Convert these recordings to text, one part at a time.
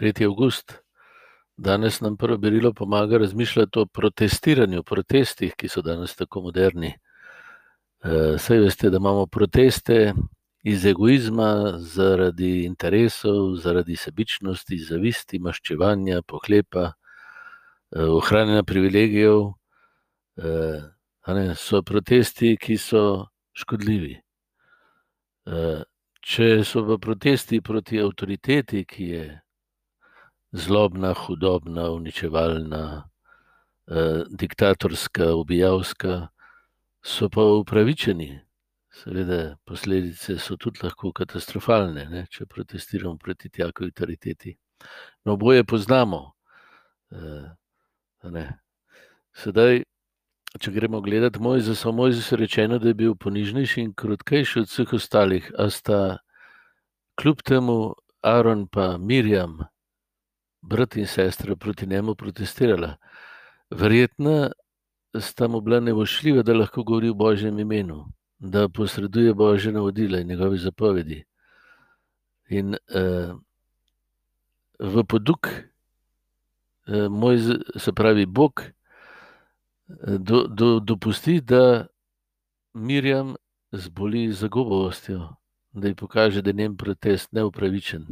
3. august. Danes nam prvo berilo pomaga razmišljati o protestiranju, protestih, ki so danes tako moderni. Saj veste, da imamo proteste iz egoizma, zaradi interesov, zaradi sebičnosti, zavisti, maščevanja, pohlepa, ohranjanja privilegijev. So protesti, ki so škodljivi. Če so pa protesti proti avtoriteti, ki je zlobna, hudobna, uničevalna, diktatorska, ubijalska, so pa upravičeni. Seveda, posledice so tudi lahko katastrofalne, ne, če protestiramo proti taki avtoriteti. No, oboje poznamo. ne. Sedaj, če gremo gledat Mojzesa, o Mojzesu je rečeno, da je bil ponižnejši in krotkejši od vseh ostalih, a sta kljub temu Aron pa Mirjam, brat in sestra, proti njemu protestirala. Verjetno sta mu bila nevoščljiva, da lahko govori v božjem imenu, da posreduje božja navodila in njegove zapovedi. In, v poduk, se pravi, Bog, dopusti, da Mirjam zboli z zagubavostjo, da ji pokaže, da je njen protest neupravičen.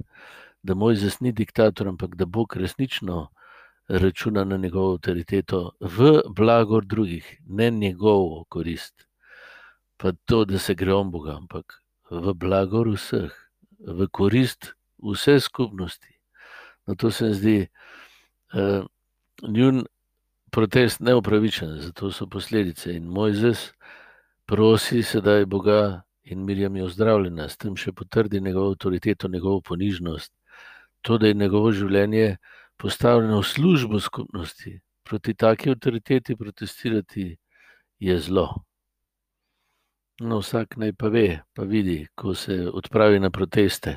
Da Mojzes ni diktator, ampak da Bog resnično računa na njegovo avtoriteto v blagor drugih, ne njegovo korist. Pa to, da se gre on Boga, ampak v blagor vseh, v korist vse skupnosti. No, to se mi zdi, njun protest neupravičen, zato so posledice. In Mojzes prosi sedaj Boga in Mirjam je ozdravljena, s tem še potrdi njegovo avtoriteto, njegovo ponižnost. To, da je njegovo življenje postavljeno v službo skupnosti. Proti taki avtoriteti protestirati je zlo. No, vsak naj pa ve, pa vidi, ko se odpravi na proteste.